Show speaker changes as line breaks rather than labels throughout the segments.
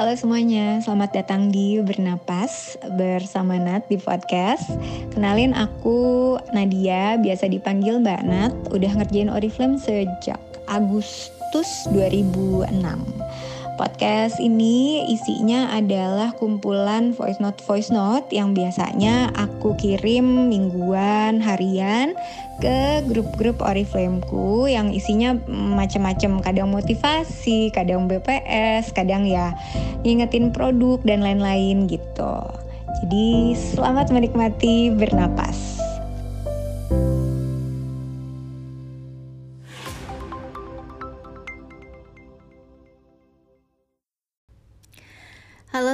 Halo semuanya, selamat datang di Bernapas bersama Nat di podcast. Kenalin aku Nadia, biasa dipanggil Mbak Nat, udah ngerjain Oriflame sejak Agustus 2006. Podcast ini isinya adalah kumpulan voice note voice note yang biasanya aku kirim mingguan, harian ke grup-grup Oriflameku yang isinya macam-macam, kadang motivasi, kadang BPS, kadang ya ngingetin produk dan lain-lain gitu. Jadi selamat menikmati bernapas.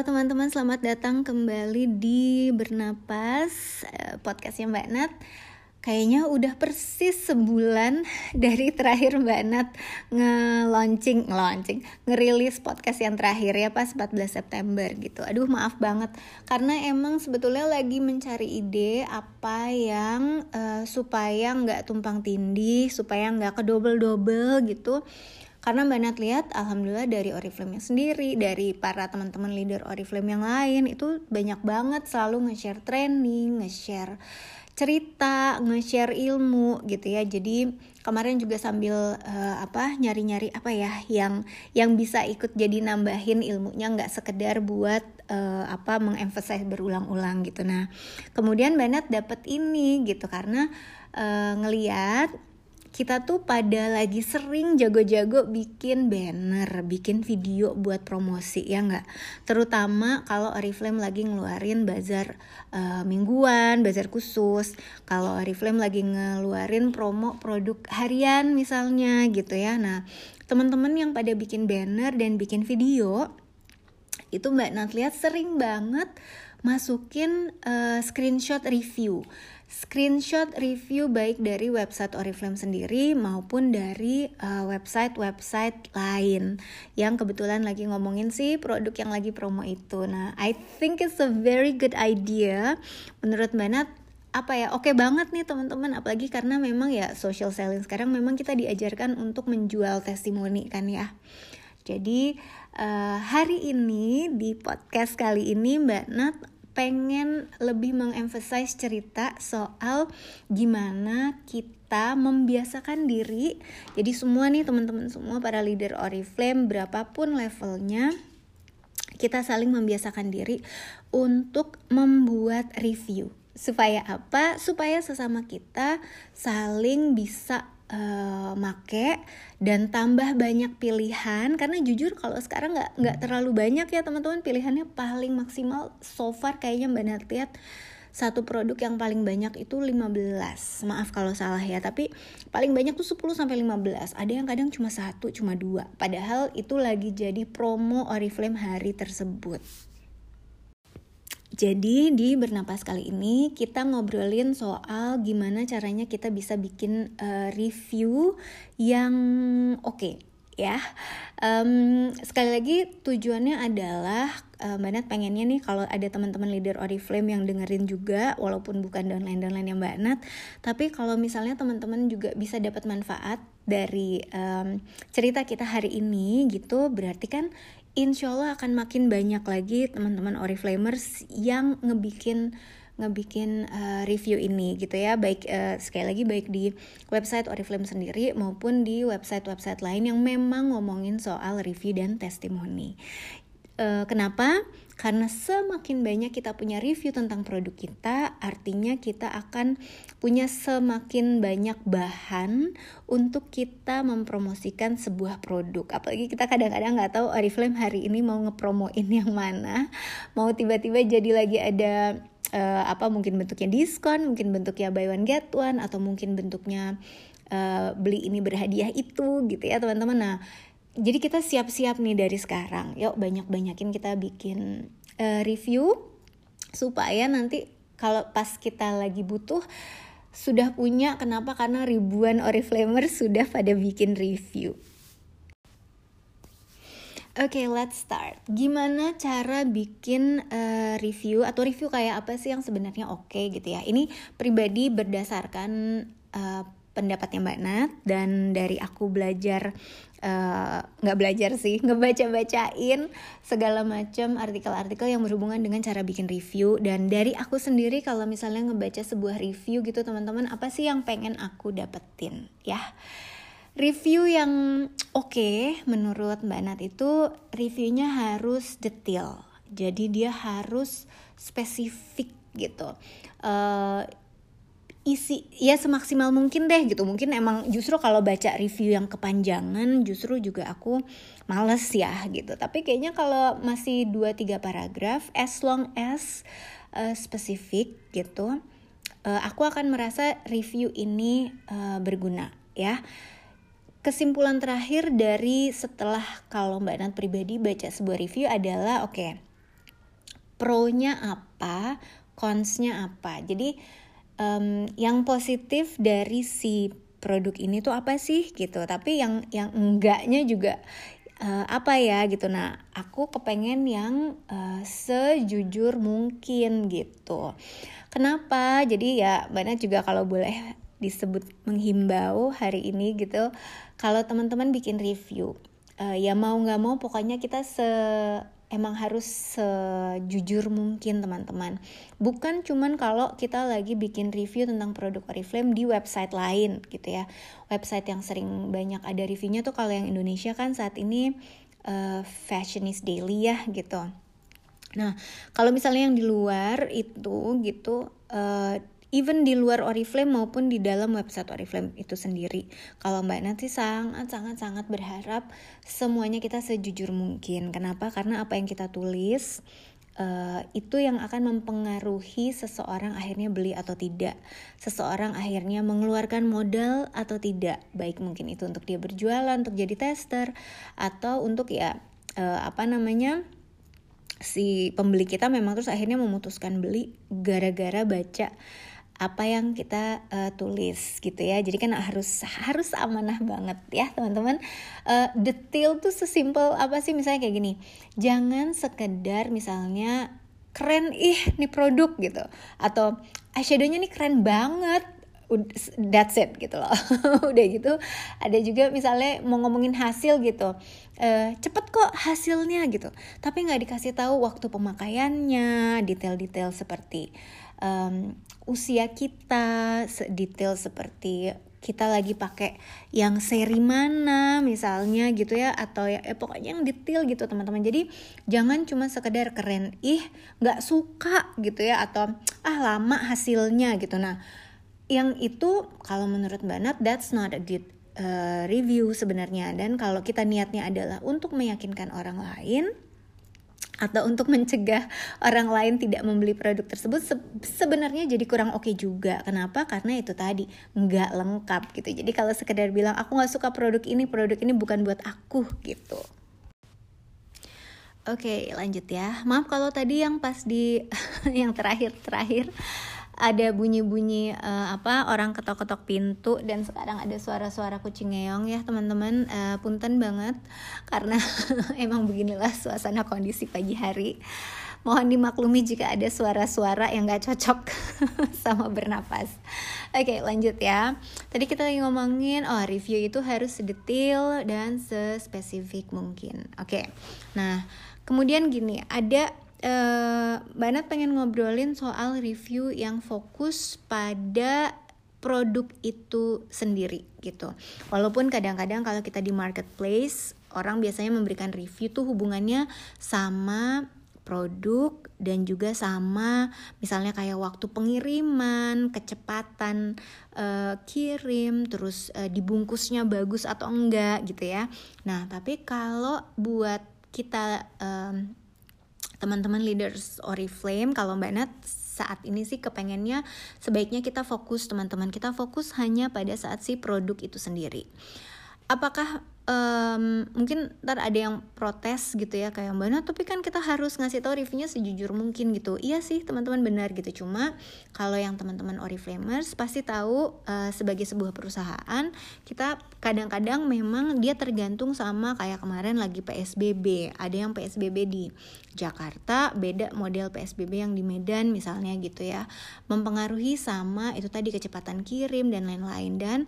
Teman-teman, selamat datang kembali di Bernapas eh, podcastnya Mbak Nat. Kayaknya udah persis sebulan dari terakhir Mbak Nat nge-launching, nge-launching, ngerilis podcast yang terakhir ya pas 14 September gitu. Aduh maaf banget. Karena emang sebetulnya lagi mencari ide apa yang uh, supaya nggak tumpang tindih, supaya nggak kedobel-dobel gitu karena Mbak Nat lihat alhamdulillah dari Oriflame sendiri dari para teman-teman leader Oriflame yang lain itu banyak banget selalu nge-share training, nge-share cerita, nge-share ilmu gitu ya. Jadi kemarin juga sambil uh, apa nyari-nyari apa ya yang yang bisa ikut jadi nambahin ilmunya nggak sekedar buat uh, apa mengemphasize berulang-ulang gitu. Nah, kemudian Banat dapat ini gitu karena uh, ngeliat kita tuh pada lagi sering jago-jago bikin banner, bikin video buat promosi ya nggak? Terutama kalau Oriflame lagi ngeluarin bazar uh, mingguan, bazar khusus. Kalau Oriflame lagi ngeluarin promo produk harian misalnya gitu ya. Nah, teman-teman yang pada bikin banner dan bikin video itu Mbak Nat lihat sering banget masukin uh, screenshot review screenshot review baik dari website Oriflame sendiri maupun dari uh, website-website lain. Yang kebetulan lagi ngomongin sih produk yang lagi promo itu. Nah, I think it's a very good idea. Menurut Mbak Nat apa ya oke okay banget nih teman-teman. Apalagi karena memang ya social selling sekarang memang kita diajarkan untuk menjual testimoni kan ya. Jadi uh, hari ini di podcast kali ini Mbak Nat pengen lebih mengemphasize cerita soal gimana kita membiasakan diri. Jadi semua nih teman-teman semua para leader Oriflame berapapun levelnya kita saling membiasakan diri untuk membuat review. Supaya apa? Supaya sesama kita saling bisa uh, make dan tambah banyak pilihan. Karena jujur kalau sekarang nggak nggak terlalu banyak ya teman-teman. Pilihannya paling maksimal so far kayaknya mbak Nat lihat satu produk yang paling banyak itu 15 maaf kalau salah ya tapi paling banyak tuh 10 sampai 15 ada yang kadang cuma satu cuma dua. Padahal itu lagi jadi promo Oriflame hari tersebut jadi di bernapas kali ini kita ngobrolin soal gimana caranya kita bisa bikin uh, review yang oke okay, ya. Um, sekali lagi tujuannya adalah uh, Mbak Nat pengennya nih kalau ada teman-teman leader Oriflame yang dengerin juga walaupun bukan downline-downline yang Mbak Nat, tapi kalau misalnya teman-teman juga bisa dapat manfaat dari um, cerita kita hari ini gitu, berarti kan insya Allah akan makin banyak lagi teman-teman Oriflamers yang ngebikin ngebikin uh, review ini gitu ya baik uh, sekali lagi baik di website Oriflame sendiri maupun di website-website lain yang memang ngomongin soal review dan testimoni. Uh, kenapa? Karena semakin banyak kita punya review tentang produk kita, artinya kita akan punya semakin banyak bahan untuk kita mempromosikan sebuah produk. Apalagi kita kadang-kadang nggak tahu Oriflame hari ini mau ngepromoin yang mana, mau tiba-tiba jadi lagi ada uh, apa mungkin bentuknya diskon, mungkin bentuknya buy one get one, atau mungkin bentuknya uh, beli ini berhadiah itu gitu ya teman-teman. Nah jadi kita siap-siap nih dari sekarang. Yuk banyak-banyakin kita bikin uh, review supaya nanti kalau pas kita lagi butuh sudah punya kenapa karena ribuan oriflamer sudah pada bikin review. Oke, okay, let's start. Gimana cara bikin uh, review atau review kayak apa sih yang sebenarnya oke okay gitu ya? Ini pribadi berdasarkan uh, pendapatnya Mbak Nat dan dari aku belajar eh, nggak uh, belajar sih ngebaca-bacain segala macam artikel-artikel yang berhubungan dengan cara bikin review. Dan dari aku sendiri kalau misalnya ngebaca sebuah review gitu teman-teman apa sih yang pengen aku dapetin ya? Review yang oke okay, menurut Mbak Nat itu reviewnya harus detail. Jadi dia harus spesifik gitu. Uh, isi ya semaksimal mungkin deh gitu. Mungkin emang justru kalau baca review yang kepanjangan justru juga aku males ya gitu. Tapi kayaknya kalau masih 2-3 paragraf as long as uh, spesifik gitu uh, aku akan merasa review ini uh, berguna ya. Kesimpulan terakhir dari setelah kalau Mbak Nat pribadi baca sebuah review adalah oke okay, pro-nya apa, cons-nya apa. Jadi um, yang positif dari si produk ini tuh apa sih gitu. Tapi yang yang enggaknya juga uh, apa ya gitu. Nah aku kepengen yang uh, sejujur mungkin gitu. Kenapa? Jadi ya banyak juga kalau boleh disebut menghimbau hari ini gitu. Kalau teman-teman bikin review uh, ya mau nggak mau pokoknya kita se emang harus sejujur mungkin teman-teman. Bukan cuman kalau kita lagi bikin review tentang produk Oriflame di website lain gitu ya. Website yang sering banyak ada reviewnya tuh kalau yang Indonesia kan saat ini uh, Fashionist Daily ya gitu. Nah kalau misalnya yang di luar itu gitu uh, even di luar Oriflame maupun di dalam website Oriflame itu sendiri. Kalau Mbak nanti sangat sangat sangat berharap semuanya kita sejujur mungkin. Kenapa? Karena apa yang kita tulis Uh, itu yang akan mempengaruhi seseorang akhirnya beli atau tidak, seseorang akhirnya mengeluarkan modal atau tidak, baik mungkin itu untuk dia berjualan, untuk jadi tester, atau untuk ya uh, apa namanya si pembeli kita memang terus akhirnya memutuskan beli gara-gara baca apa yang kita uh, tulis gitu ya. Jadi kan harus harus amanah banget ya teman-teman. Uh, detail tuh sesimpel apa sih? Misalnya kayak gini jangan sekedar misalnya keren ih nih produk gitu. Atau eyeshadownya nih keren banget. That's it gitu loh. Udah gitu ada juga misalnya mau ngomongin hasil gitu. Uh, cepet kok hasilnya gitu. Tapi nggak dikasih tahu waktu pemakaiannya detail-detail seperti um, usia kita detail seperti kita lagi pakai yang seri mana misalnya gitu ya atau ya eh, pokoknya yang detail gitu teman-teman. Jadi jangan cuma sekedar keren ih nggak suka gitu ya atau ah lama hasilnya gitu. Nah yang itu kalau menurut Mbak Nat that's not a good uh, review sebenarnya. Dan kalau kita niatnya adalah untuk meyakinkan orang lain atau untuk mencegah orang lain tidak membeli produk tersebut se sebenarnya jadi kurang oke okay juga. Kenapa? Karena itu tadi nggak lengkap gitu. Jadi kalau sekedar bilang aku nggak suka produk ini produk ini bukan buat aku gitu. Oke okay, lanjut ya. Maaf kalau tadi yang pas di yang terakhir terakhir ada bunyi-bunyi uh, apa orang ketok-ketok pintu dan sekarang ada suara-suara kucing ngeong ya teman-teman. Uh, punten banget karena emang beginilah suasana kondisi pagi hari. Mohon dimaklumi jika ada suara-suara yang gak cocok sama bernapas. Oke lanjut ya. Tadi kita lagi ngomongin oh review itu harus sedetail dan sespesifik mungkin. Oke nah kemudian gini ada uh, pengen ngobrolin soal review yang fokus pada produk itu sendiri gitu. Walaupun kadang-kadang kalau kita di marketplace orang biasanya memberikan review tuh hubungannya sama produk dan juga sama misalnya kayak waktu pengiriman, kecepatan uh, kirim, terus uh, dibungkusnya bagus atau enggak gitu ya. Nah, tapi kalau buat kita um, teman-teman leaders Oriflame kalau Mbak Nat saat ini sih kepengennya sebaiknya kita fokus teman-teman kita fokus hanya pada saat si produk itu sendiri. Apakah um, mungkin ntar ada yang protes gitu ya kayak mbak tapi kan kita harus ngasih tahu reviewnya sejujur mungkin gitu. Iya sih teman-teman benar gitu. Cuma kalau yang teman-teman Oriflamers pasti tahu uh, sebagai sebuah perusahaan kita kadang-kadang memang dia tergantung sama kayak kemarin lagi PSBB ada yang PSBB di Jakarta beda model PSBB yang di Medan misalnya gitu ya. Mempengaruhi sama itu tadi kecepatan kirim dan lain-lain. Dan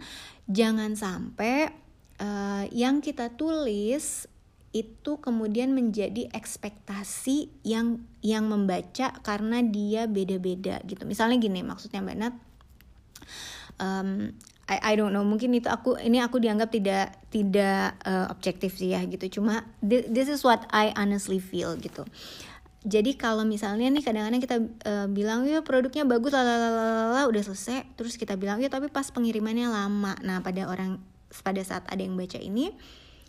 jangan sampai uh, yang kita tulis itu kemudian menjadi ekspektasi yang yang membaca karena dia beda-beda gitu. Misalnya gini, maksudnya Mbak Nat, um, I, I don't know, mungkin itu aku ini aku dianggap tidak tidak uh, objektif sih ya gitu. Cuma this is what I honestly feel gitu. Jadi kalau misalnya nih kadang-kadang kita uh, bilang ya produknya bagus lalala udah selesai, terus kita bilang ya tapi pas pengirimannya lama. Nah pada orang pada saat ada yang baca ini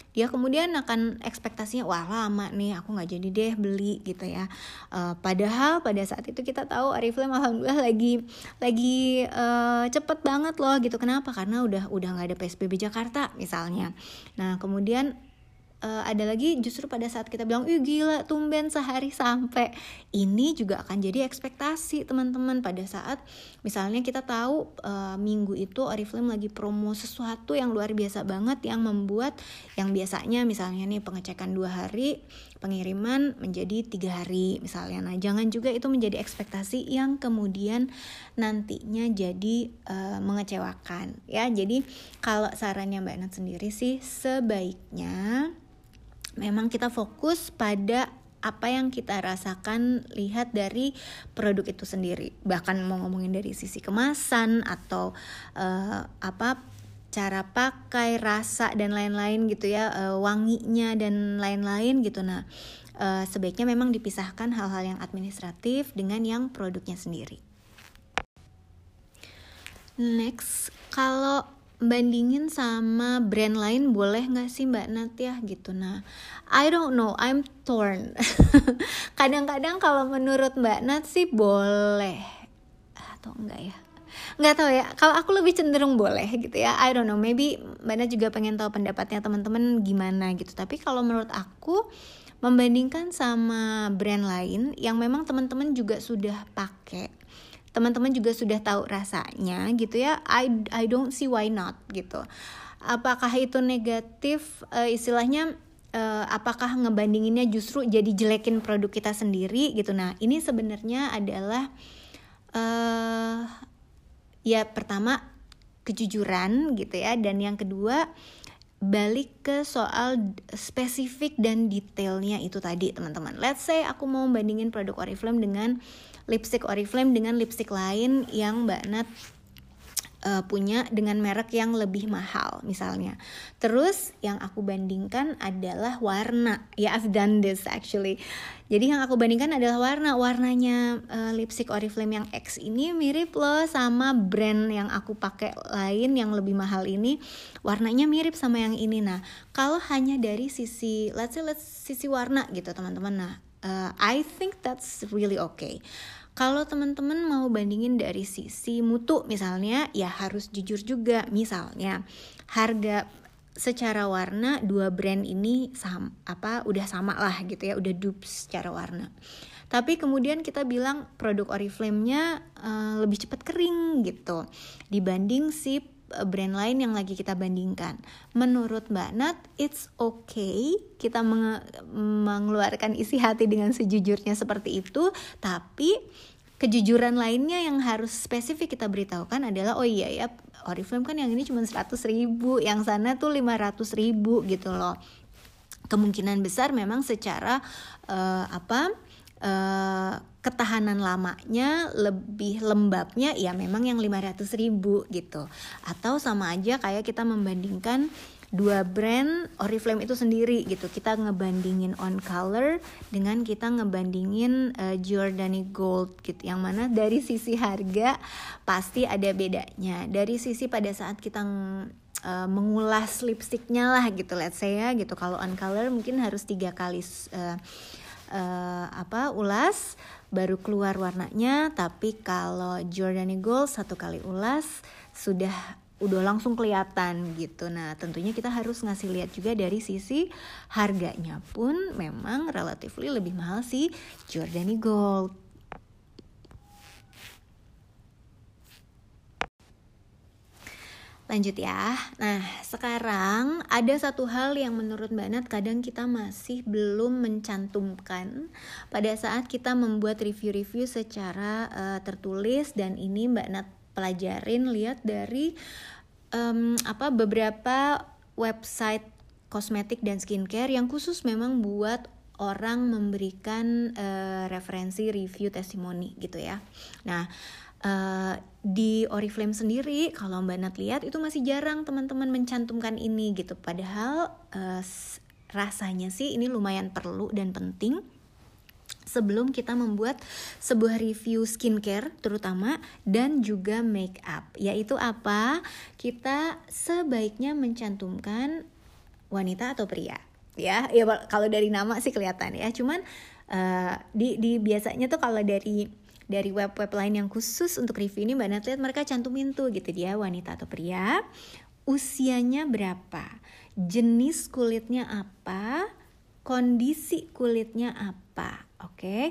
dia kemudian akan ekspektasinya wah lama nih aku nggak jadi deh beli gitu ya. Uh, padahal pada saat itu kita tahu Oriflame alhamdulillah lagi lagi uh, cepet banget loh gitu. Kenapa? Karena udah udah nggak ada PSBB Jakarta misalnya. Nah kemudian uh, ada lagi justru pada saat kita bilang, ih gila tumben sehari sampai. Ini juga akan jadi ekspektasi teman-teman pada saat misalnya kita tahu uh, minggu itu Oriflame lagi promo sesuatu yang luar biasa banget yang membuat yang biasanya misalnya nih pengecekan dua hari, pengiriman menjadi tiga hari misalnya. Nah jangan juga itu menjadi ekspektasi yang kemudian nantinya jadi uh, mengecewakan ya. Jadi kalau sarannya Mbak Nat sendiri sih sebaiknya memang kita fokus pada apa yang kita rasakan lihat dari produk itu sendiri. Bahkan mau ngomongin dari sisi kemasan atau uh, apa cara pakai rasa dan lain-lain gitu ya uh, wanginya dan lain-lain gitu. Nah uh, sebaiknya memang dipisahkan hal-hal yang administratif dengan yang produknya sendiri. Next kalau bandingin sama brand lain boleh nggak sih Mbak Nat ya gitu? Nah I don't know I'm torn. Kadang-kadang kalau menurut Mbak Nat sih boleh. Atau enggak ya? Nggak tahu ya kalau aku lebih cenderung boleh gitu ya. I don't know maybe Mbak Nat juga pengen tahu pendapatnya teman-teman gimana gitu. Tapi kalau menurut aku membandingkan sama brand lain yang memang teman-teman juga sudah pakai teman-teman juga sudah tahu rasanya gitu ya. I I don't see why not gitu. Apakah itu negatif? Uh, istilahnya uh, apakah ngebandinginnya justru jadi jelekin produk kita sendiri gitu? Nah ini sebenarnya adalah uh, ya pertama kejujuran gitu ya. Dan yang kedua balik ke soal spesifik dan detailnya itu tadi teman-teman. Let's say aku mau bandingin produk Oriflame dengan lipstick Oriflame dengan lipstick lain yang Mbak Nat uh, punya dengan merek yang lebih mahal misalnya. Terus yang aku bandingkan adalah warna. Ya I've done this actually. Jadi yang aku bandingkan adalah warna. Warnanya uh, lipstick Oriflame yang X ini mirip loh sama brand yang aku pakai lain yang lebih mahal ini. Warnanya mirip sama yang ini. Nah, kalau hanya dari sisi let's say let's sisi warna gitu teman-teman. Nah, uh, I think that's really okay. Kalau teman-teman mau bandingin dari sisi mutu misalnya, ya harus jujur juga. Misalnya, harga secara warna dua brand ini sama apa udah sama lah gitu ya udah dupe secara warna tapi kemudian kita bilang produk Oriflame-nya uh, lebih cepat kering gitu dibanding si brand lain yang lagi kita bandingkan. Menurut Mbak Nat, it's okay kita menge mengeluarkan isi hati dengan sejujurnya seperti itu, tapi kejujuran lainnya yang harus spesifik kita beritahukan adalah oh iya ya Oriflame kan yang ini cuma 100 ribu yang sana tuh 500 ribu gitu loh kemungkinan besar memang secara uh, apa uh, ketahanan lamanya lebih lembabnya ya memang yang 500 ribu gitu. Atau sama aja kayak kita membandingkan dua brand Oriflame itu sendiri gitu. Kita ngebandingin on color dengan kita ngebandingin uh, Giordani Gold gitu. Yang mana dari sisi harga pasti ada bedanya. Dari sisi pada saat kita uh, mengulas lipstiknya lah gitu. Let's say ya gitu. Kalau on color mungkin harus tiga kali uh, uh, apa ulas baru keluar warnanya tapi kalau Giordani Gold satu kali ulas sudah udah langsung kelihatan gitu. Nah, tentunya kita harus ngasih lihat juga dari sisi harganya pun memang relatively lebih mahal sih Jordani Gold. Lanjut ya. Nah, sekarang ada satu hal yang menurut Mbak Nat kadang kita masih belum mencantumkan pada saat kita membuat review-review secara uh, tertulis dan ini Mbak Nat pelajarin lihat dari um, apa beberapa website kosmetik dan skincare yang khusus memang buat orang memberikan uh, referensi review testimoni gitu ya. Nah, Uh, di Oriflame sendiri kalau Mbak Nat lihat itu masih jarang teman-teman mencantumkan ini gitu. Padahal uh, rasanya sih ini lumayan perlu dan penting sebelum kita membuat sebuah review skincare terutama dan juga make up yaitu apa? Kita sebaiknya mencantumkan wanita atau pria. Ya ya kalau dari nama sih kelihatan ya. Cuman uh, di di biasanya tuh kalau dari dari web-web lain yang khusus untuk review ini Mbak Nat lihat mereka cantumin tuh gitu dia wanita atau pria, usianya berapa, jenis kulitnya apa, kondisi kulitnya apa. Oke, okay?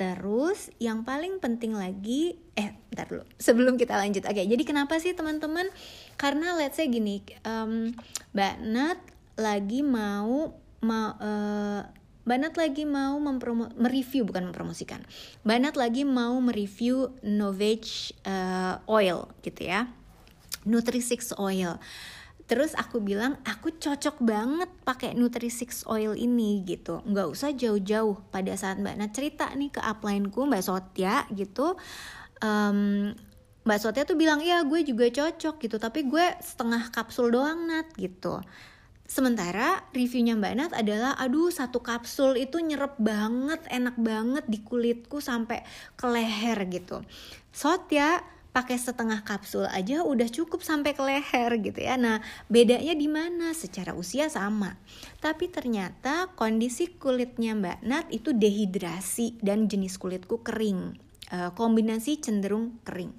terus yang paling penting lagi, eh, bentar dulu, sebelum kita lanjut. Oke, okay, jadi kenapa sih teman-teman? Karena let's say gini, um, Mbak Nat lagi mau mau uh, Banat lagi mau mempromo mereview bukan mempromosikan. Banat lagi mau mereview Novage uh, oil gitu ya. Nutri-Six oil. Terus aku bilang aku cocok banget pakai Nutri-Six oil ini gitu. Nggak usah jauh-jauh pada saat Mbak Nat cerita nih ke upline-ku Mbak Sotya gitu. Um, Mbak Sotya tuh bilang iya gue juga cocok gitu tapi gue setengah kapsul doang Nat gitu Sementara reviewnya Mbak Nat adalah aduh satu kapsul itu nyerep banget, enak banget di kulitku sampai ke leher gitu. Sot ya pakai setengah kapsul aja udah cukup sampai ke leher gitu ya. Nah, bedanya di mana? Secara usia sama. Tapi ternyata kondisi kulitnya Mbak Nat itu dehidrasi dan jenis kulitku kering. Eh, kombinasi cenderung kering.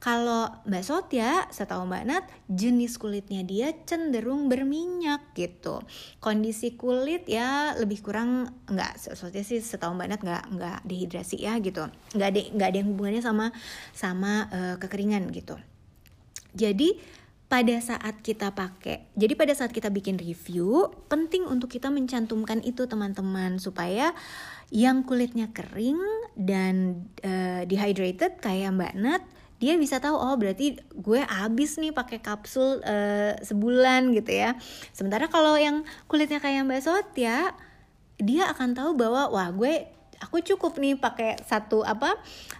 Kalau Mbak Sotya, setahu Mbak Nat, jenis kulitnya dia cenderung berminyak gitu. Kondisi kulit ya lebih kurang nggak Sotya sih setahu Mbak Nat nggak nggak dehidrasi ya gitu. Nggak ada nggak ada yang hubungannya sama sama uh, kekeringan gitu. Jadi pada saat kita pakai. Jadi pada saat kita bikin review, penting untuk kita mencantumkan itu teman-teman supaya yang kulitnya kering dan uh, dehydrated kayak Mbak Nat dia bisa tahu oh berarti gue habis nih pakai kapsul uh, sebulan gitu ya. Sementara kalau yang kulitnya kayak mbak Sot ya dia akan tahu bahwa wah gue aku cukup nih pakai satu apa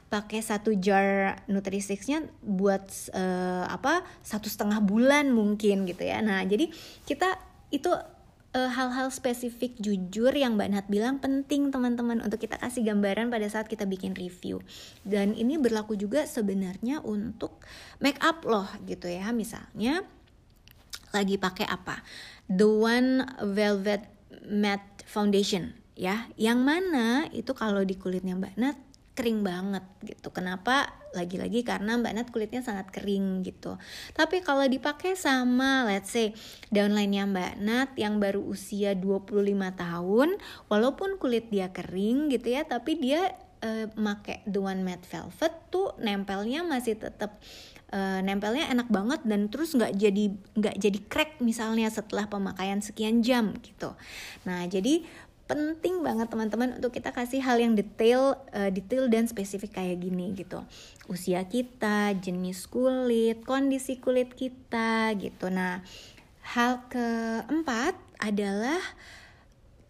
pakai satu jar Nutrisixnya buat uh, apa satu setengah bulan mungkin gitu ya. Nah jadi kita itu eh, hal-hal spesifik jujur yang Mbak Nat bilang penting teman-teman untuk kita kasih gambaran pada saat kita bikin review. Dan ini berlaku juga sebenarnya untuk make up loh gitu ya. Misalnya lagi pakai apa? The One Velvet Matte Foundation ya. Yang mana itu kalau di kulitnya Mbak Nat kering banget gitu. Kenapa? Lagi-lagi karena Mbak Nat kulitnya sangat kering gitu. Tapi kalau dipakai sama let's say downline-nya Mbak Nat yang baru usia 25 tahun, walaupun kulit dia kering gitu ya, tapi dia uh, make The One Matte Velvet tuh nempelnya masih tetap uh, nempelnya enak banget dan terus nggak jadi nggak jadi crack misalnya setelah pemakaian sekian jam gitu. Nah jadi penting banget teman-teman untuk kita kasih hal yang detail uh, detail dan spesifik kayak gini gitu. Usia kita jenis kulit kondisi kulit kita gitu. Nah hal keempat adalah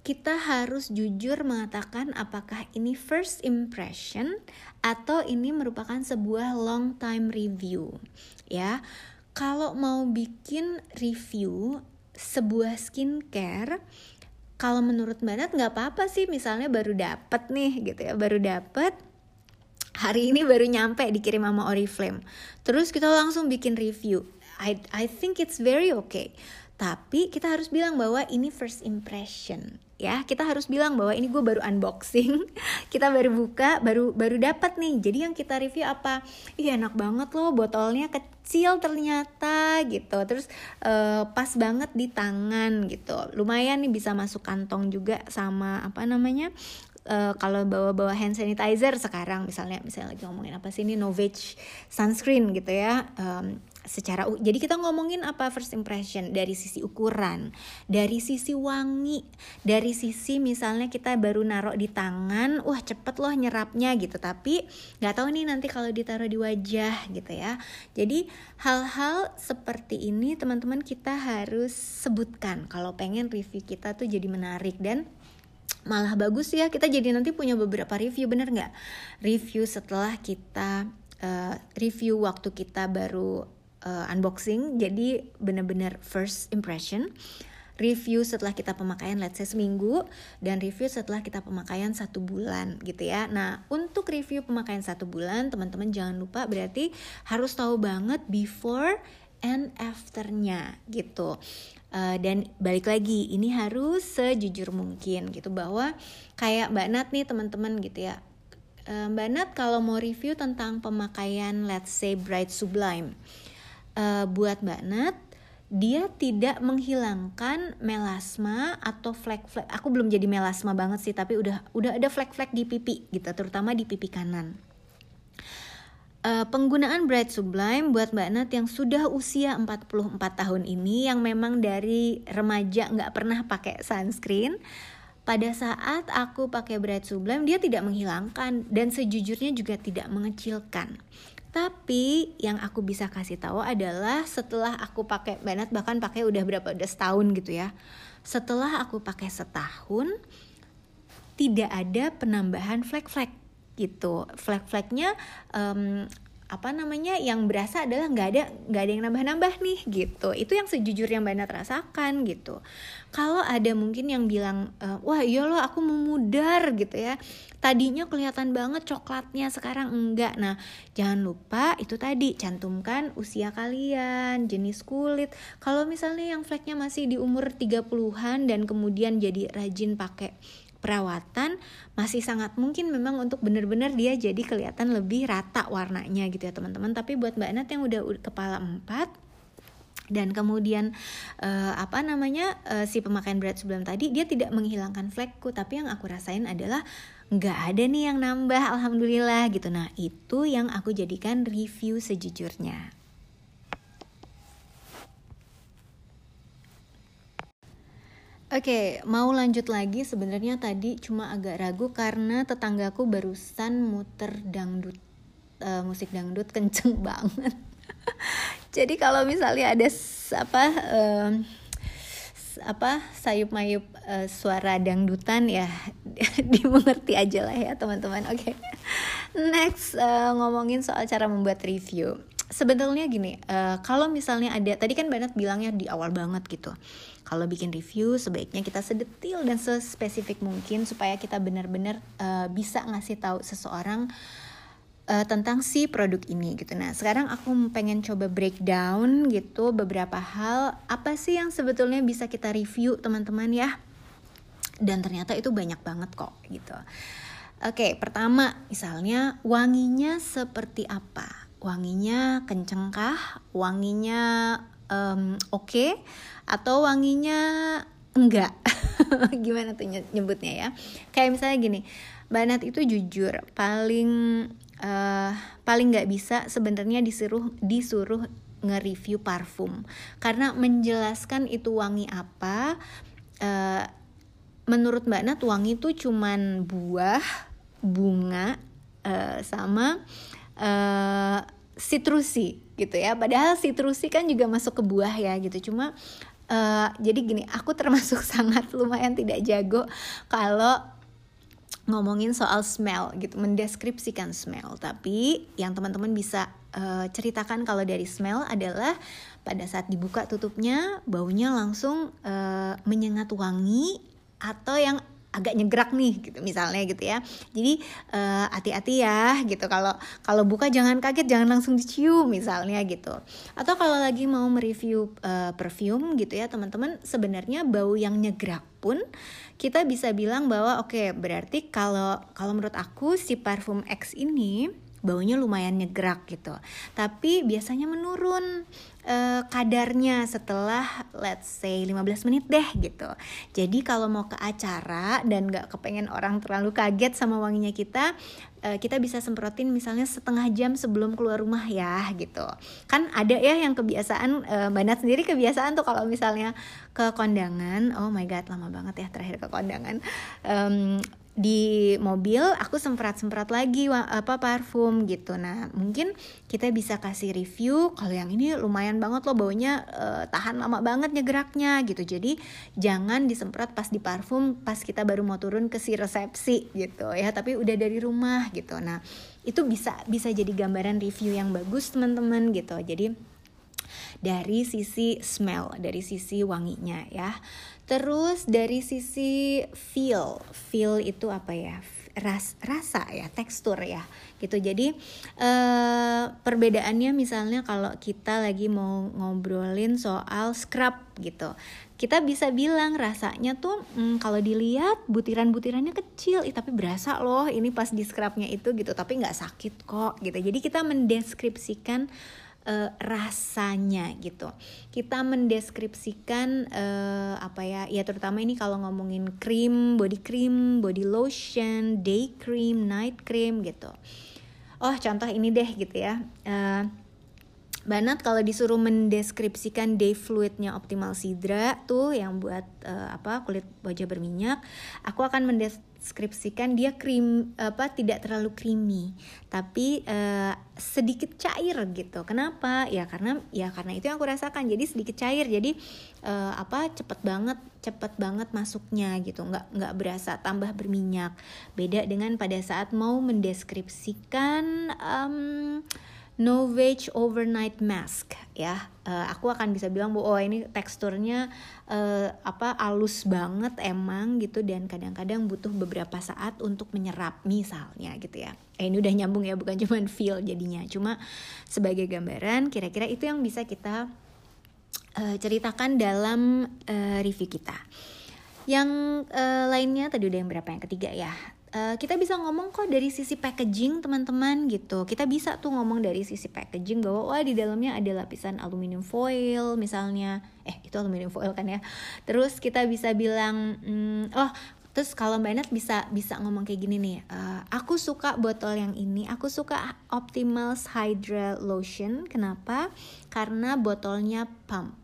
kita harus jujur mengatakan apakah ini first impression atau ini merupakan sebuah long time review ya. Kalau mau bikin review sebuah skincare kalau menurut Mbak Nat nggak apa-apa sih misalnya baru dapet nih gitu ya baru dapet hari ini baru nyampe dikirim sama Oriflame. Terus kita langsung bikin review. I I think it's very okay tapi kita harus bilang bahwa ini first impression ya. Kita harus bilang bahwa ini gue baru unboxing kita baru buka baru baru dapat nih. Jadi yang kita review apa? Iya enak banget loh botolnya kecil ternyata gitu. Terus uh, pas banget di tangan gitu. Lumayan nih bisa masuk kantong juga sama apa namanya uh, kalau bawa-bawa hand sanitizer sekarang. Misalnya misalnya lagi ngomongin apa sih ini Novage sunscreen gitu ya. Um, secara jadi kita ngomongin apa first impression dari sisi ukuran, dari sisi wangi, dari sisi misalnya kita baru naruh di tangan, wah cepet loh nyerapnya gitu. Tapi nggak tahu nih nanti kalau ditaruh di wajah gitu ya. Jadi hal-hal seperti ini teman-teman kita harus sebutkan kalau pengen review kita tuh jadi menarik dan malah bagus ya kita jadi nanti punya beberapa review bener nggak review setelah kita uh, review waktu kita baru uh, unboxing. Jadi bener-bener first impression. Review setelah kita pemakaian let's say seminggu dan review setelah kita pemakaian satu bulan gitu ya. Nah untuk review pemakaian satu bulan teman-teman jangan lupa berarti harus tahu banget before and afternya gitu. Uh, dan balik lagi ini harus sejujur mungkin gitu. Bahwa kayak Mbak Nat nih teman-teman gitu ya. Uh, Mbak Nat kalau mau review tentang pemakaian let's say Bright Sublime uh, buat Mbak Nat dia tidak menghilangkan melasma atau flek-flek. Aku belum jadi melasma banget sih, tapi udah udah ada flek-flek di pipi gitu, terutama di pipi kanan. Uh, penggunaan Bright Sublime buat Mbak Nat yang sudah usia 44 tahun ini yang memang dari remaja nggak pernah pakai sunscreen pada saat aku pakai Bright Sublime dia tidak menghilangkan dan sejujurnya juga tidak mengecilkan tapi yang aku bisa kasih tahu adalah setelah aku pakai Banat bahkan pakai udah berapa udah setahun gitu ya. Setelah aku pakai setahun tidak ada penambahan flek-flek gitu. Flek-fleknya um, apa namanya yang berasa adalah nggak ada nggak ada yang nambah-nambah nih gitu. Itu yang sejujurnya mbak Nat rasakan gitu. Kalau ada mungkin yang bilang e, wah iya loh aku memudar gitu ya. Tadinya kelihatan banget coklatnya sekarang enggak. Nah jangan lupa itu tadi cantumkan usia kalian jenis kulit. Kalau misalnya yang fleknya masih di umur 30-an dan kemudian jadi rajin pakai perawatan masih sangat mungkin memang untuk benar-benar dia jadi kelihatan lebih rata warnanya gitu ya teman-teman. Tapi buat Mbak Nat yang udah kepala empat dan kemudian uh, apa namanya uh, si pemakaian berat sebelum tadi dia tidak menghilangkan flekku. Tapi yang aku rasain adalah nggak ada nih yang nambah alhamdulillah gitu. Nah itu yang aku jadikan review sejujurnya Oke, okay, mau lanjut lagi sebenarnya tadi cuma agak ragu karena tetanggaku barusan muter dangdut uh, musik dangdut kenceng banget. Jadi kalau misalnya ada apa uh, apa sayup mayup uh, suara dangdutan ya dimengerti aja lah ya teman-teman. Oke, okay. next uh, ngomongin soal cara membuat review. Sebetulnya gini, uh, kalau misalnya ada tadi kan Banat bilangnya di awal banget gitu kalau bikin review sebaiknya kita sedetil dan sespesifik mungkin supaya kita benar-benar uh, bisa ngasih tahu seseorang uh, tentang si produk ini gitu. Nah, sekarang aku pengen coba breakdown gitu beberapa hal apa sih yang sebetulnya bisa kita review teman-teman ya. Dan ternyata itu banyak banget kok gitu. Oke, pertama misalnya wanginya seperti apa? Wanginya kencengkah? Wanginya um, oke? Okay? atau wanginya enggak gimana tuh nyebutnya ya kayak misalnya gini Banat itu jujur paling uh, paling nggak bisa sebenarnya disuruh disuruh nge-review parfum karena menjelaskan itu wangi apa uh, menurut Mbak Nat wangi itu cuman buah bunga uh, sama uh, sitrusi gitu ya padahal sitrusi kan juga masuk ke buah ya gitu cuma Uh, jadi gini, aku termasuk sangat lumayan tidak jago kalau ngomongin soal smell gitu, mendeskripsikan smell. Tapi yang teman-teman bisa uh, ceritakan kalau dari smell adalah pada saat dibuka tutupnya baunya langsung uh, menyengat wangi atau yang agak nyegrak nih gitu misalnya gitu ya. Jadi uh, hati-hati ya gitu. Kalau kalau buka jangan kaget jangan langsung dicium misalnya gitu. Atau kalau lagi mau mereview uh, perfume gitu ya teman-teman sebenarnya bau yang nyegrak pun kita bisa bilang bahwa oke okay, berarti kalau kalau menurut aku si parfum X ini baunya lumayan nyegrak gitu. Tapi biasanya menurun uh, kadarnya setelah let's say 15 menit deh gitu. Jadi kalau mau ke acara dan gak kepengen orang terlalu kaget sama wanginya kita, uh, kita bisa semprotin misalnya setengah jam sebelum keluar rumah ya gitu. Kan ada ya yang kebiasaan uh, Mbak sendiri kebiasaan tuh kalau misalnya ke kondangan, oh my god lama banget ya terakhir ke kondangan. Um, di mobil aku semprot-semprot lagi apa parfum gitu. Nah, mungkin kita bisa kasih review kalau yang ini lumayan banget loh baunya uh, tahan lama banget nyegeraknya gitu. Jadi jangan disemprot pas di parfum pas kita baru mau turun ke si resepsi gitu ya, tapi udah dari rumah gitu. Nah, itu bisa bisa jadi gambaran review yang bagus teman-teman gitu. Jadi dari sisi smell, dari sisi wanginya ya. Terus dari sisi feel, feel itu apa ya? Ras, rasa ya, tekstur ya, gitu. Jadi eh, perbedaannya misalnya kalau kita lagi mau ngobrolin soal scrub gitu, kita bisa bilang rasanya tuh hmm, kalau dilihat butiran-butirannya kecil, eh, tapi berasa loh ini pas di scrubnya itu gitu, tapi nggak sakit kok gitu. Jadi kita mendeskripsikan uh, rasanya gitu. Kita mendeskripsikan uh, apa ya? Ya terutama ini kalau ngomongin krim, body cream, body lotion, day cream, night cream gitu. Oh contoh ini deh gitu ya. Uh, Banat kalau disuruh mendeskripsikan day fluidnya Optimal Sidra tuh yang buat uh, apa kulit wajah berminyak, aku akan mendeskripsikan dia krim apa tidak terlalu creamy, tapi uh, sedikit cair gitu. Kenapa? Ya karena ya karena itu yang aku rasakan. Jadi sedikit cair. Jadi uh, apa cepet banget cepet banget masuknya gitu. Nggak nggak berasa tambah berminyak. Beda dengan pada saat mau mendeskripsikan um, Novage Overnight Mask ya. Uh, aku akan bisa bilang bahwa oh ini teksturnya uh, apa halus banget emang gitu dan kadang-kadang butuh beberapa saat untuk menyerap misalnya gitu ya. Eh ini udah nyambung ya bukan cuma feel jadinya. Cuma sebagai gambaran kira-kira itu yang bisa kita uh, ceritakan dalam uh, review kita. Yang uh, lainnya tadi udah yang berapa yang ketiga ya Uh, kita bisa ngomong kok dari sisi packaging teman-teman gitu. Kita bisa tuh ngomong dari sisi packaging bahwa wah di dalamnya ada lapisan aluminium foil misalnya. Eh itu aluminium foil kan ya. Terus kita bisa bilang hmm, oh terus kalau mbak bisa bisa ngomong kayak gini nih uh, aku suka botol yang ini. Aku suka Optimals Hydra Lotion. Kenapa? Karena botolnya pump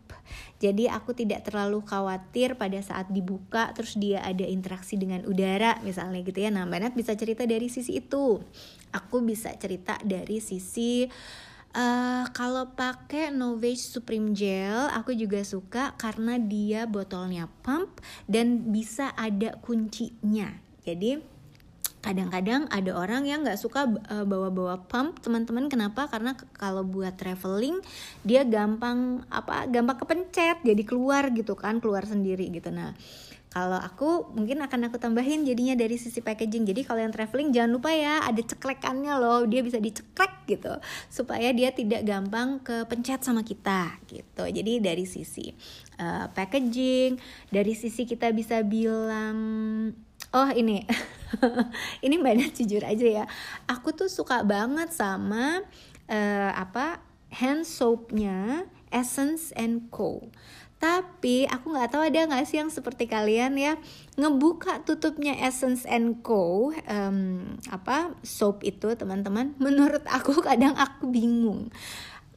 jadi aku tidak terlalu khawatir pada saat dibuka terus dia ada interaksi dengan udara misalnya gitu ya. Nah, Mbak bisa cerita dari sisi itu. Aku bisa cerita dari sisi Uh, kalau pakai Novage Supreme Gel, aku juga suka karena dia botolnya pump dan bisa ada kuncinya. Jadi kadang-kadang ada orang yang nggak suka uh, bawa-bawa pump. Teman-teman kenapa? Karena kalau buat traveling dia gampang apa gampang kepencet jadi keluar gitu kan keluar sendiri gitu. Nah kalau aku mungkin akan aku tambahin jadinya dari sisi packaging. Jadi kalau yang traveling jangan lupa ya ada ceklekannya loh. Dia bisa diceklek gitu supaya dia tidak gampang kepencet sama kita gitu. Jadi dari sisi uh, packaging dari sisi kita bisa bilang oh ini. Ini mbak Nat jujur aja ya. Aku tuh suka banget sama uh, apa hand soapnya Essence and Co. Tapi aku nggak tahu ada nggak sih yang seperti kalian ya ngebuka tutupnya Essence and Co um, apa soap itu teman-teman. Menurut aku kadang aku bingung.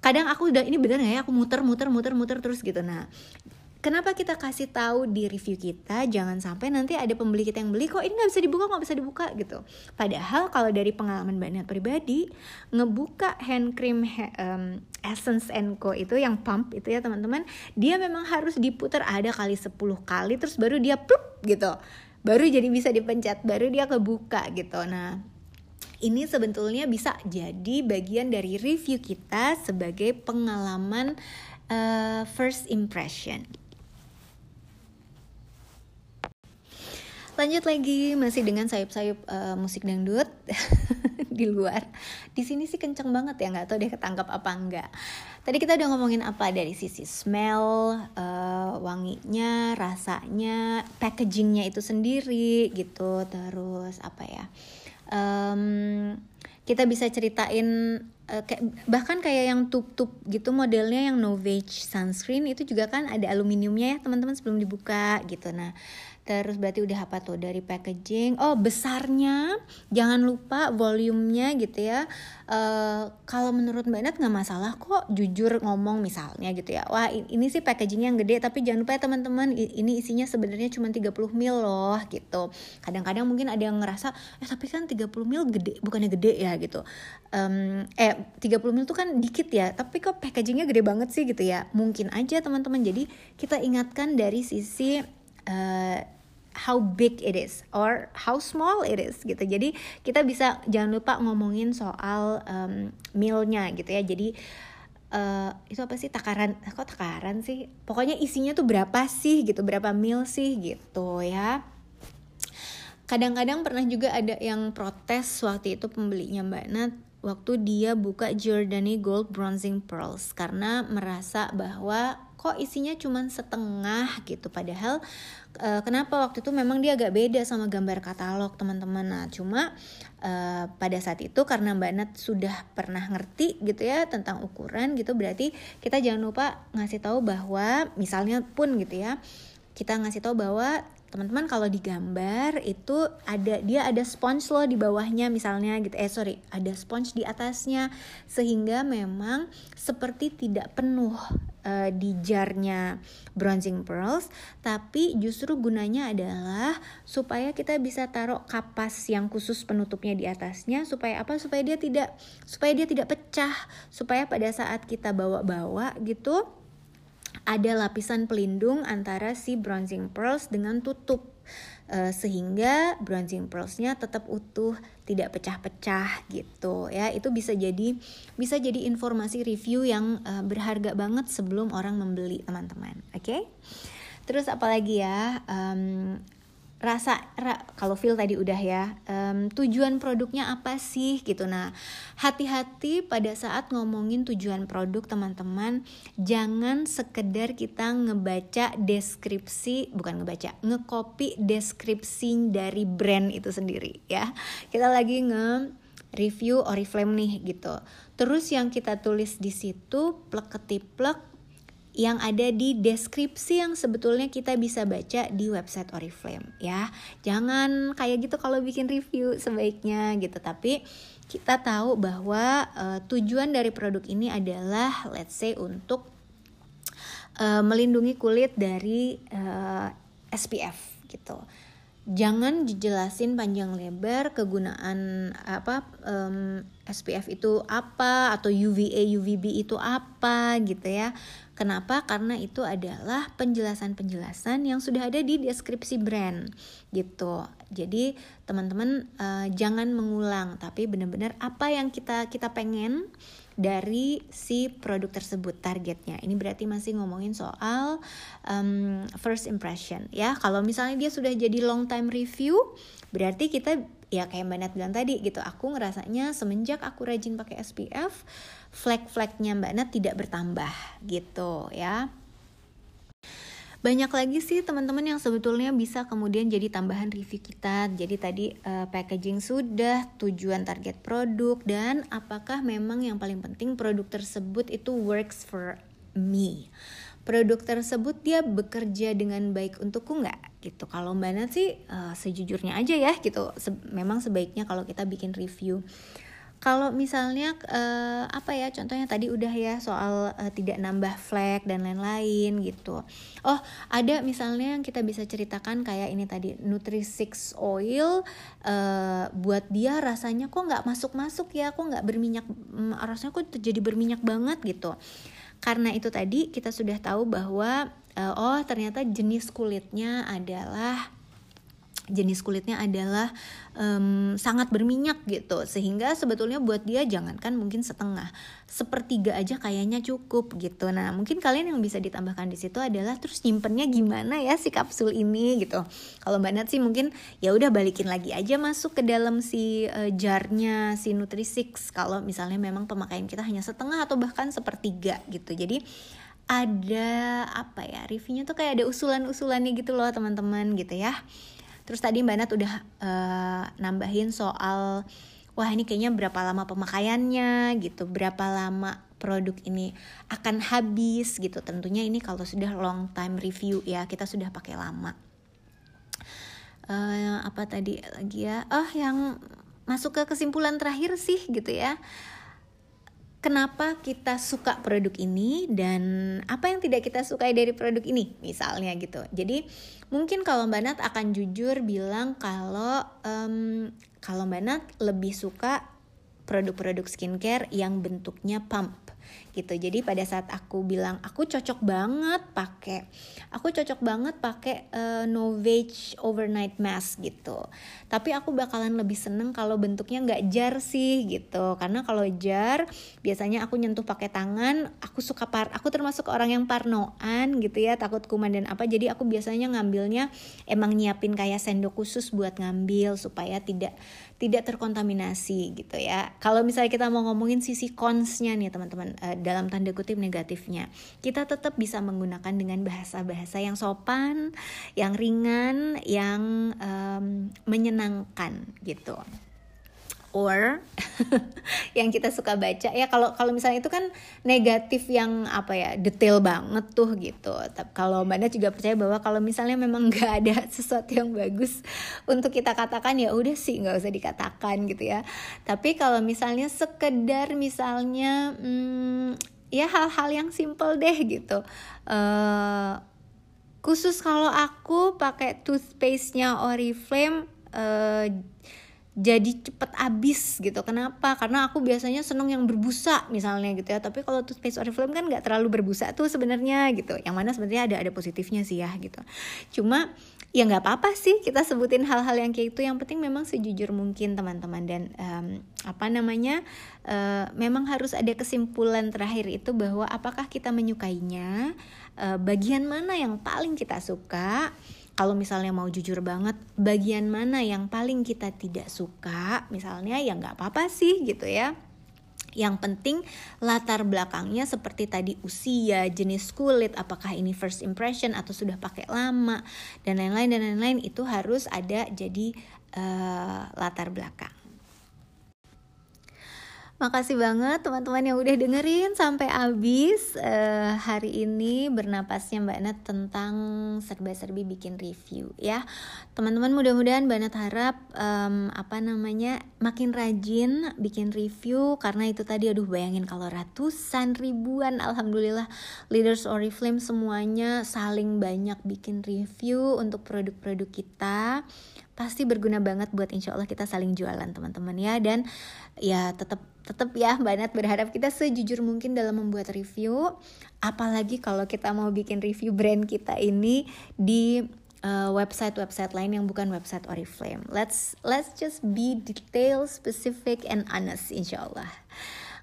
Kadang aku udah ini bener nggak ya aku muter muter muter muter terus gitu. Nah Kenapa kita kasih tahu di review kita jangan sampai nanti ada pembeli kita yang beli kok ini nggak bisa dibuka nggak bisa dibuka? gitu. Padahal kalau dari pengalaman banyak pribadi ngebuka hand cream um, Essence Co itu yang pump itu ya teman-teman dia memang harus diputar ada kali 10 kali terus baru dia plup gitu. Baru jadi bisa dipencet baru dia kebuka gitu. Nah ini sebetulnya bisa jadi bagian dari review kita sebagai pengalaman uh, first impression Lanjut lagi masih dengan sayup-sayup uh, musik dangdut di luar. Di sini sih kenceng banget ya, nggak tahu deh ketangkap apa enggak. Tadi kita udah ngomongin apa dari sisi smell, uh, wanginya, rasanya, packagingnya itu sendiri gitu. Terus apa ya? Um, kita bisa ceritain kayak, bahkan kayak yang tup-tup gitu modelnya yang Novage sunscreen itu juga kan ada aluminiumnya ya teman-teman sebelum dibuka gitu. Nah Terus berarti udah apa tuh dari packaging. Oh besarnya, jangan lupa volumenya gitu ya. Uh, kalau menurut Mbak Nat nggak masalah kok jujur ngomong misalnya gitu ya. Wah ini sih packagingnya yang gede tapi jangan lupa ya teman-teman ini isinya sebenarnya cuma 30 mil loh gitu. Kadang-kadang mungkin ada yang ngerasa eh tapi kan 30 mil gede bukannya gede ya gitu. Um, eh 30 mil tuh kan dikit ya tapi kok packagingnya gede banget sih gitu ya. Mungkin aja teman-teman jadi kita ingatkan dari sisi uh, how big it is or how small it is gitu. Jadi kita bisa jangan lupa ngomongin soal um, mealnya gitu ya. Jadi uh, itu apa sih takaran? Kok takaran sih? Pokoknya isinya tuh berapa sih gitu? Berapa meal sih gitu ya? Kadang-kadang pernah juga ada yang protes waktu itu pembelinya Mbak Nat waktu dia buka Giordani Gold Bronzing Pearls karena merasa bahwa kok isinya cuma setengah gitu. Padahal e, kenapa waktu itu memang dia agak beda sama gambar katalog teman-teman. Nah cuma e, pada saat itu karena Mbak Nat sudah pernah ngerti gitu ya tentang ukuran gitu berarti kita jangan lupa ngasih tahu bahwa misalnya pun gitu ya kita ngasih tahu bahwa teman-teman kalau digambar itu ada dia ada sponge loh di bawahnya misalnya gitu. Eh sorry ada sponge di atasnya. Sehingga memang seperti tidak penuh uh, di jarnya bronzing pearls tapi justru gunanya adalah supaya kita bisa taruh kapas yang khusus penutupnya di atasnya supaya apa? Supaya dia tidak supaya dia tidak pecah. Supaya pada saat kita bawa-bawa gitu ada lapisan pelindung antara si bronzing pearls dengan tutup. Uh, sehingga bronzing pearlsnya tetap utuh tidak pecah-pecah gitu ya. Itu bisa jadi bisa jadi informasi review yang uh, berharga banget sebelum orang membeli teman-teman oke? Okay? terus apalagi ya? Um, rasa ra, kalau feel tadi udah ya um, tujuan produknya apa sih gitu. Nah hati-hati pada saat ngomongin tujuan produk teman-teman. Jangan sekedar kita ngebaca deskripsi bukan ngebaca ngekopi deskripsi dari brand itu sendiri ya. Kita lagi nge review Oriflame nih gitu. Terus yang kita tulis di situ plek ketiplek yang ada di deskripsi yang sebetulnya kita bisa baca di website Oriflame ya. Jangan kayak gitu kalau bikin review sebaiknya gitu. Tapi kita tahu bahwa uh, tujuan dari produk ini adalah let's say untuk uh, melindungi kulit dari uh, eh, SPF gitu jangan dijelasin panjang lebar kegunaan apa um, SPF itu apa atau UVA UVB itu apa gitu ya Kenapa? Karena itu adalah penjelasan-penjelasan yang sudah ada di deskripsi brand gitu. Jadi teman-teman uh, jangan mengulang, tapi benar-benar apa yang kita kita pengen dari si produk tersebut targetnya. Ini berarti masih ngomongin soal um, first impression ya. Kalau misalnya dia sudah jadi long time review, berarti kita ya kayak Mbak Nat bilang tadi gitu aku ngerasanya semenjak aku rajin pakai SPF flag-flagnya Mbak Nat tidak bertambah gitu ya banyak lagi sih teman-teman yang sebetulnya bisa kemudian jadi tambahan review kita. Jadi tadi uh, packaging sudah, tujuan target produk dan apakah memang yang paling penting produk tersebut itu works for me? Produk tersebut dia bekerja dengan baik untukku nggak? Gitu. Kalau mbak Nat sih uh, sejujurnya aja ya gitu. Se memang sebaiknya kalau kita bikin review kalau misalnya uh, apa ya contohnya tadi udah ya soal uh, tidak nambah flek dan lain-lain gitu. Oh ada misalnya yang kita bisa ceritakan kayak ini tadi Nutrisix oil uh, buat dia rasanya kok nggak masuk-masuk ya kok nggak berminyak um, rasanya kok jadi berminyak banget gitu. Karena itu tadi kita sudah tahu bahwa uh, oh ternyata jenis kulitnya adalah jenis kulitnya adalah um, sangat berminyak gitu. Sehingga sebetulnya buat dia jangankan mungkin setengah sepertiga aja kayaknya cukup gitu. Nah mungkin kalian yang bisa ditambahkan di situ adalah terus nyimpennya gimana ya si kapsul ini gitu. Kalau mbak Nat sih mungkin ya udah balikin lagi aja masuk ke dalam si uh, jarnya si Nutrisix. Kalau misalnya memang pemakaian kita hanya setengah atau bahkan sepertiga gitu. Jadi ada apa ya reviewnya tuh kayak ada usulan-usulannya gitu loh teman-teman gitu ya Terus tadi Mbak Nat udah uh, nambahin soal wah ini kayaknya berapa lama pemakaiannya gitu, berapa lama produk ini akan habis gitu. Tentunya ini kalau sudah long time review ya, kita sudah pakai lama. Uh, apa tadi lagi ya? Oh, yang masuk ke kesimpulan terakhir sih gitu ya kenapa kita suka produk ini dan apa yang tidak kita sukai dari produk ini misalnya gitu. Jadi mungkin kalau mbak Nat akan jujur bilang kalau um, kalau mbak Nat lebih suka produk-produk skincare yang bentuknya pump gitu. Jadi pada saat aku bilang aku cocok banget pakai aku cocok banget pakai uh, Novage overnight mask gitu. Tapi aku bakalan lebih seneng kalau bentuknya nggak jar sih gitu. Karena kalau jar biasanya aku nyentuh pakai tangan aku suka par aku termasuk orang yang parnoan gitu ya takut kuman dan apa. Jadi aku biasanya ngambilnya emang nyiapin kayak sendok khusus buat ngambil supaya tidak tidak terkontaminasi gitu ya. Kalau misalnya kita mau ngomongin sisi consnya nih teman-teman uh, dalam tanda kutip negatifnya kita tetap bisa menggunakan dengan bahasa-bahasa yang sopan yang ringan yang um, menyenangkan gitu or yang kita suka baca. Ya kalau kalau misalnya itu kan negatif yang apa ya detail banget tuh gitu. Tapi kalau mbak Nat juga percaya bahwa kalau misalnya memang nggak ada sesuatu yang bagus untuk kita katakan ya udah sih nggak usah dikatakan gitu ya. Tapi kalau misalnya sekedar misalnya hmm, ya hal-hal yang simple deh gitu. Uh, khusus kalau aku pakai toothpaste-nya Oriflame uh, jadi cepet habis gitu. Kenapa? Karena aku biasanya seneng yang berbusa misalnya gitu ya. Tapi kalau toothpaste Oriflame kan nggak terlalu berbusa tuh sebenarnya gitu. Yang mana sebenarnya ada ada positifnya sih ya gitu. Cuma ya nggak apa-apa sih kita sebutin hal-hal yang kayak itu yang penting memang sejujur mungkin teman-teman. Dan um, apa namanya uh, memang harus ada kesimpulan terakhir itu bahwa apakah kita menyukainya? Uh, bagian mana yang paling kita suka kalau misalnya mau jujur banget bagian mana yang paling kita tidak suka misalnya ya nggak apa-apa sih gitu ya yang penting latar belakangnya seperti tadi usia, jenis kulit, apakah ini first impression atau sudah pakai lama dan lain-lain dan lain-lain itu harus ada jadi uh, latar belakang. Makasih banget teman-teman yang udah dengerin sampai habis uh, hari ini bernapasnya Mbak Nat tentang serba-serbi bikin review ya. Teman-teman mudah-mudahan Mbak Nat harap um, apa namanya makin rajin bikin review karena itu tadi aduh bayangin kalau ratusan ribuan alhamdulillah leaders Oriflame semuanya saling banyak bikin review untuk produk-produk kita pasti berguna banget buat insya Allah kita saling jualan teman-teman ya dan ya tetap tetap ya Mbak Nat berharap kita sejujur mungkin dalam membuat review apalagi kalau kita mau bikin review brand kita ini di uh, website-website lain yang bukan website Oriflame. Let's let's just be detail, specific, and honest, insya Allah.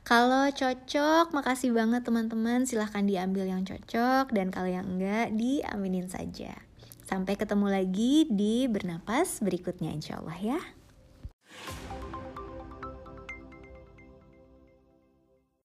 Kalau cocok, makasih banget teman-teman. Silahkan diambil yang cocok dan kalau yang enggak, diaminin saja. Sampai ketemu lagi di bernapas berikutnya insya Allah ya.